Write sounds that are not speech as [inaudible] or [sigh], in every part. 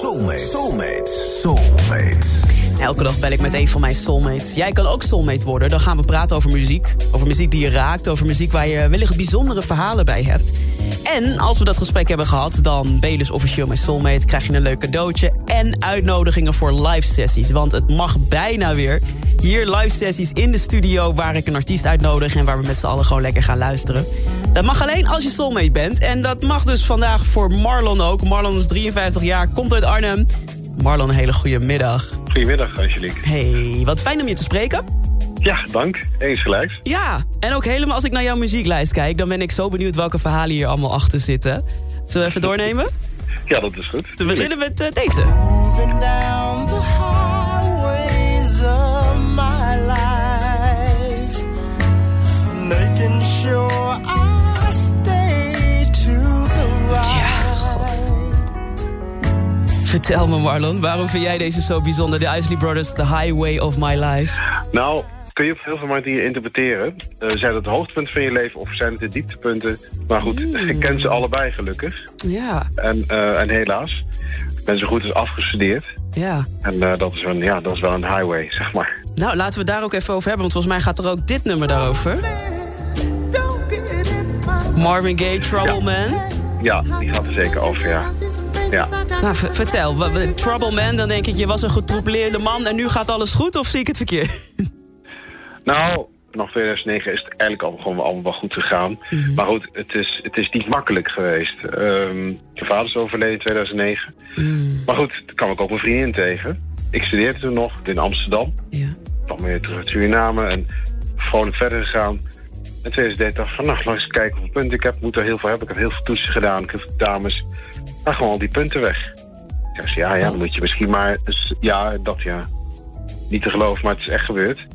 Soulmate. Soulmate. Soulmate. Elke dag bel ik met een van mijn soulmates. Jij kan ook soulmate worden. Dan gaan we praten over muziek. Over muziek die je raakt. Over muziek waar je wellicht bijzondere verhalen bij hebt. En als we dat gesprek hebben gehad... dan ben je dus officieel mijn soulmate. Krijg je een leuk cadeautje. En uitnodigingen voor live sessies. Want het mag bijna weer. Hier live sessies in de studio... waar ik een artiest uitnodig... en waar we met z'n allen gewoon lekker gaan luisteren. Dat mag alleen als je soulmate bent. En dat mag dus vandaag voor Marlon ook. Marlon is 53 jaar, komt uit Arnhem. Marlon, een hele goede middag. Goedemiddag, Angelique. Hey, wat fijn om je te spreken. Ja, dank. Eens gelijk. Ja, en ook helemaal als ik naar jouw muzieklijst kijk... dan ben ik zo benieuwd welke verhalen hier allemaal achter zitten. Zullen we even doornemen? Ja, dat is goed. Te beginnen met uh, deze. Moving down the highways of my life, making Vertel me Marlon, waarom vind jij deze zo bijzonder? De Isley Brothers, The Highway of My Life. Nou, kun je op heel veel manieren interpreteren. Eh, zijn het de hoogtepunten van je leven of zijn het de dieptepunten? Maar goed, ik ken ze allebei gelukkig. Ja, En, eh, en helaas, ik ben zo goed als afgestudeerd. ja. En eh, dat, is een, ja, dat is wel een highway, zeg maar. Nou, laten we het daar ook even over hebben, want volgens mij gaat er ook dit nummer daarover. Marvin Gaye, Trouble Man. Ja, die gaat er zeker over, ja. Ja. Nou, vertel, Trouble Man, dan denk ik, je was een getroubleerde man en nu gaat alles goed, of zie ik het verkeerd? [laughs] Nou, vanaf 2009 is het eigenlijk al gewoon allemaal wel goed gegaan. Maar goed, het is, het is niet makkelijk geweest. Ehm mijn vader is overleden in 2009. Maar goed, toen kwam ik ook mijn vriendin tegen. Ik studeerde toen nog in Amsterdam. Ja. kwam weer terug uit Suriname en vrolijk verder gegaan. En 2013 dacht ik van, nou, laat eens kijken hoeveel punten ik heb. Ik moet er heel veel hebben. Ik heb heel veel toetsen gedaan. Ik heb dames. Maar gewoon al die punten weg. Ik ja, ja, dan moet je misschien maar... Ja, dat ja. Niet te geloven, maar het is echt gebeurd.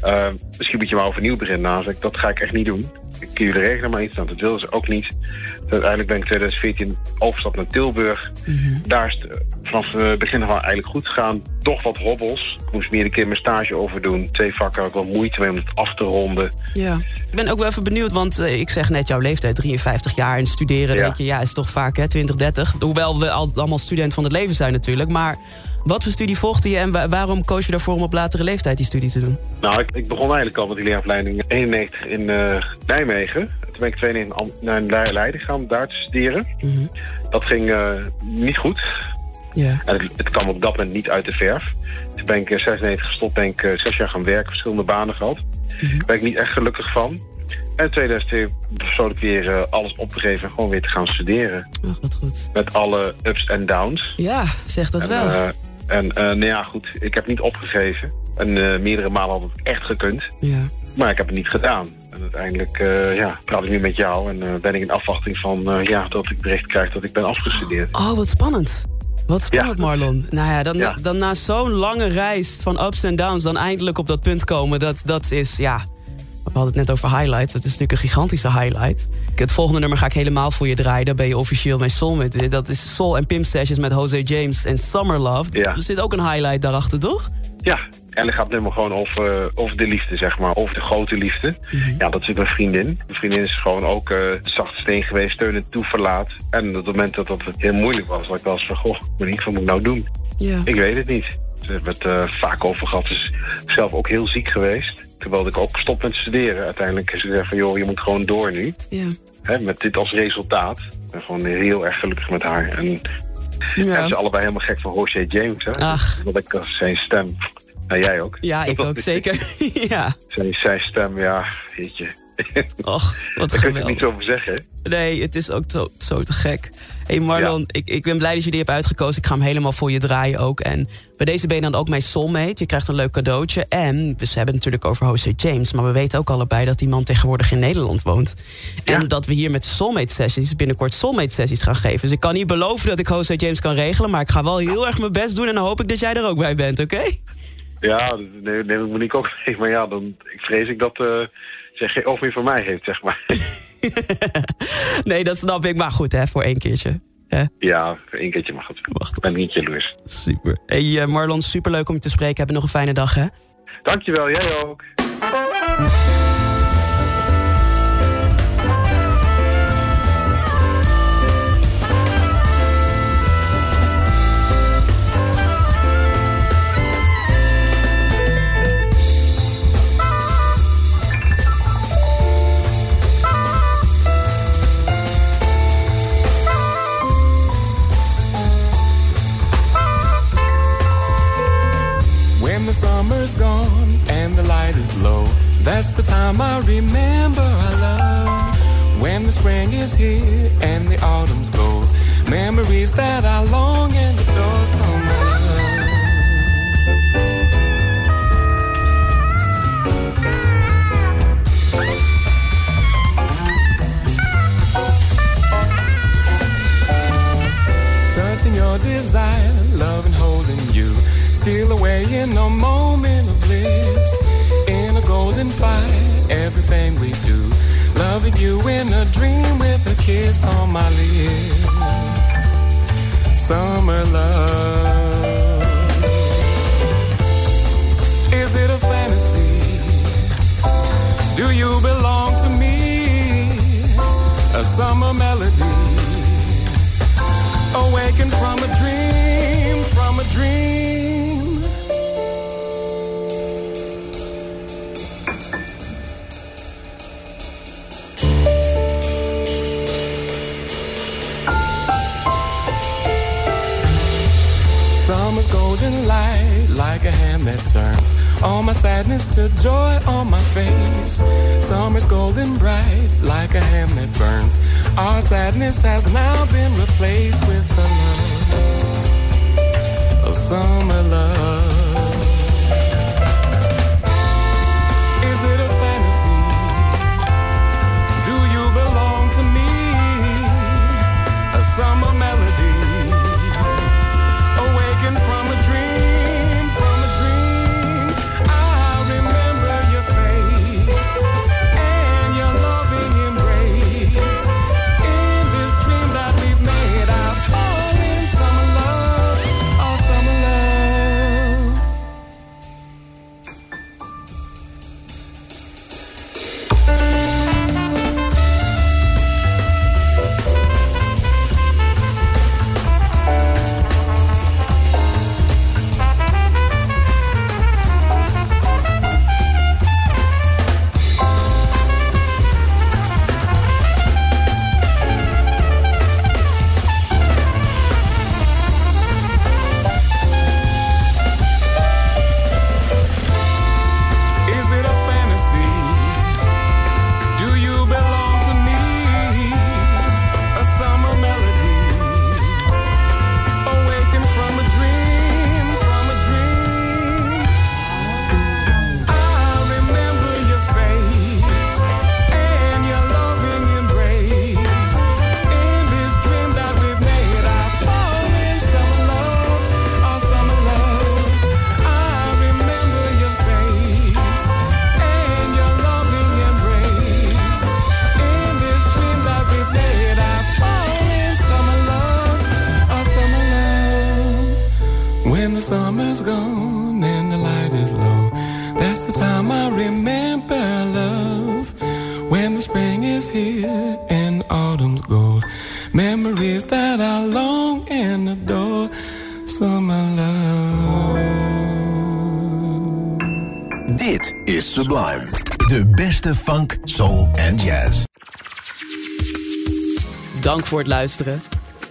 Eh, misschien moet je maar overnieuw beginnen. Nou, ik, dat ga ik echt niet doen. Jullie regelen maar iets. Nou, dat wilden ze ook niet. Dus uiteindelijk ben ik 2014 overgestapt naar Tilburg. Daar is het vanaf het begin aan eigenlijk goed gegaan. Toch wat hobbels. Ik moest meer een keer mijn stage overdoen. Twee vakken had ik wel moeite mee om het af te ronden. Ja. Ik ben ook wel even benieuwd, want eh, ik zeg net jouw leeftijd, 53 jaar. En studeren, Ja. denk je, ja, is toch vaak hè, 20, 30. Hoewel we al, allemaal student van het leven zijn natuurlijk. Maar wat voor studie volgde je en wa- waarom koos je daarvoor om op latere leeftijd die studie te doen? Nou, ik, ik begon eigenlijk al met die leerafleiding 91 in eh, Nijmegen. Toen ben ik 92 in Am- naar Le- Leiden gegaan om daar te studeren. Dat ging eh, niet goed. Ja. En het, het kwam op dat moment niet uit de verf. Toen ben ik in 96 gestopt, ben ik eh, zes jaar gaan werken, verschillende banen gehad. Daar ben ik niet echt gelukkig van. En in 2002 besloot ik weer alles op te geven en gewoon weer te gaan studeren. Ach, wat goed. Met alle ups en downs. Ja, zeg dat En, wel. En eh, nou ja, goed, ik heb niet opgegeven. En eh, meerdere malen had het echt gekund. ja. Maar ik heb het niet gedaan. En uiteindelijk eh, ja, praat ik nu met jou en ben ik in afwachting van ja, dat ik bericht krijg dat ik ben afgestudeerd. Oh, wat spannend. Wat spannend, Ja. Marlon. Nou ja, dan, Ja. dan na zo'n lange reis van ups en downs... dan eindelijk op dat punt komen, dat, dat is, ja... We hadden het net over highlights. Dat is natuurlijk een gigantische highlight. Het volgende nummer ga ik helemaal voor je draaien. Daar ben je officieel mijn soulmate. Dat is Soul en Pimp Sessions met Jose James en Summer Love. Ja. Er zit ook een highlight daarachter, toch? Ja, en dan gaat het nummer gewoon over, over de liefde, zeg maar. Over de grote liefde. Ja, dat is mijn vriendin. Mijn vriendin is gewoon ook eh zacht steen geweest, steunend toeverlaat. En op het moment dat dat heel moeilijk was, was ik wel eens van... Goh, Monique, wat moet ik nou doen? Ja. Ik weet het niet. We hebben het eh, vaak over gehad. Dus zelf ook heel ziek geweest. Toen wilde ik ook stop met studeren. Uiteindelijk is ze gezegd van, joh, je moet gewoon door nu. Ja. Hè, met dit als resultaat. Ik ben gewoon heel erg gelukkig met haar. En ja. Ze allebly helemaal gek van Roger James. Hè? Ach. Ik als zijn stem... Nou, jij ook. Ja, ik [laughs] ook zeker. [laughs] ja. Zijn, zijn stem, ja, weet je. [laughs] Och, wat Daar kun je er geweldig. niet over zeggen. Nee, het is ook zo, zo te gek. hey Marlon, Ja. ik, ik ben blij dat je die hebt uitgekozen. Ik ga hem helemaal voor je draaien ook. En bij deze ben je dan ook mijn soulmate. Je krijgt een leuk cadeautje. En we hebben het natuurlijk over Jose James. Maar we weten ook allebei dat die man tegenwoordig in Nederland woont. En Ja. dat we hier met soulmate sessies binnenkort soulmate sessies gaan geven. Dus ik kan niet beloven dat ik Jose James kan regelen. Maar ik ga wel heel erg mijn best doen. En dan hoop ik dat jij er ook bij bent, oké? Ja, dat neem, neem ik Monique ook mee. Maar ja, dan ik vrees ik dat uh, zij geen oog meer van mij heeft, zeg maar. [laughs] nee, dat snap ik. Maar goed, hè, voor één keertje. Hè? Ja, voor één keertje mag het. Wacht. Ik ben niet jaloers. Super. Hey eh, Marlon, superleuk om je te spreken. Heb nog een fijne dag, hè? Dankjewel, jij ook. Summer's gone and the light is low, that's the time I remember our love. When the spring is here and the autumn's gold, memories that I long and adore in a moment of bliss. In a golden fire, everything we do. Loving you in a dream with a kiss on my lips. Summer love. Is it a fantasy? Do you belong to me? A summer melody. Awakened from a dream, from a dream. Light like a hand that turns all my sadness to joy on my face. Summer's golden bright like a hand that burns. Our sadness has now been replaced with a love, a summer love. Is it a fantasy? Do you belong to me? A summer melody summer's gone and the light is low, that's the time I remember love. When the spring is here and autumn's gold, memories that I long and adore, summer love. Dit is Sublime. De beste funk, soul en jazz. Dank voor het luisteren.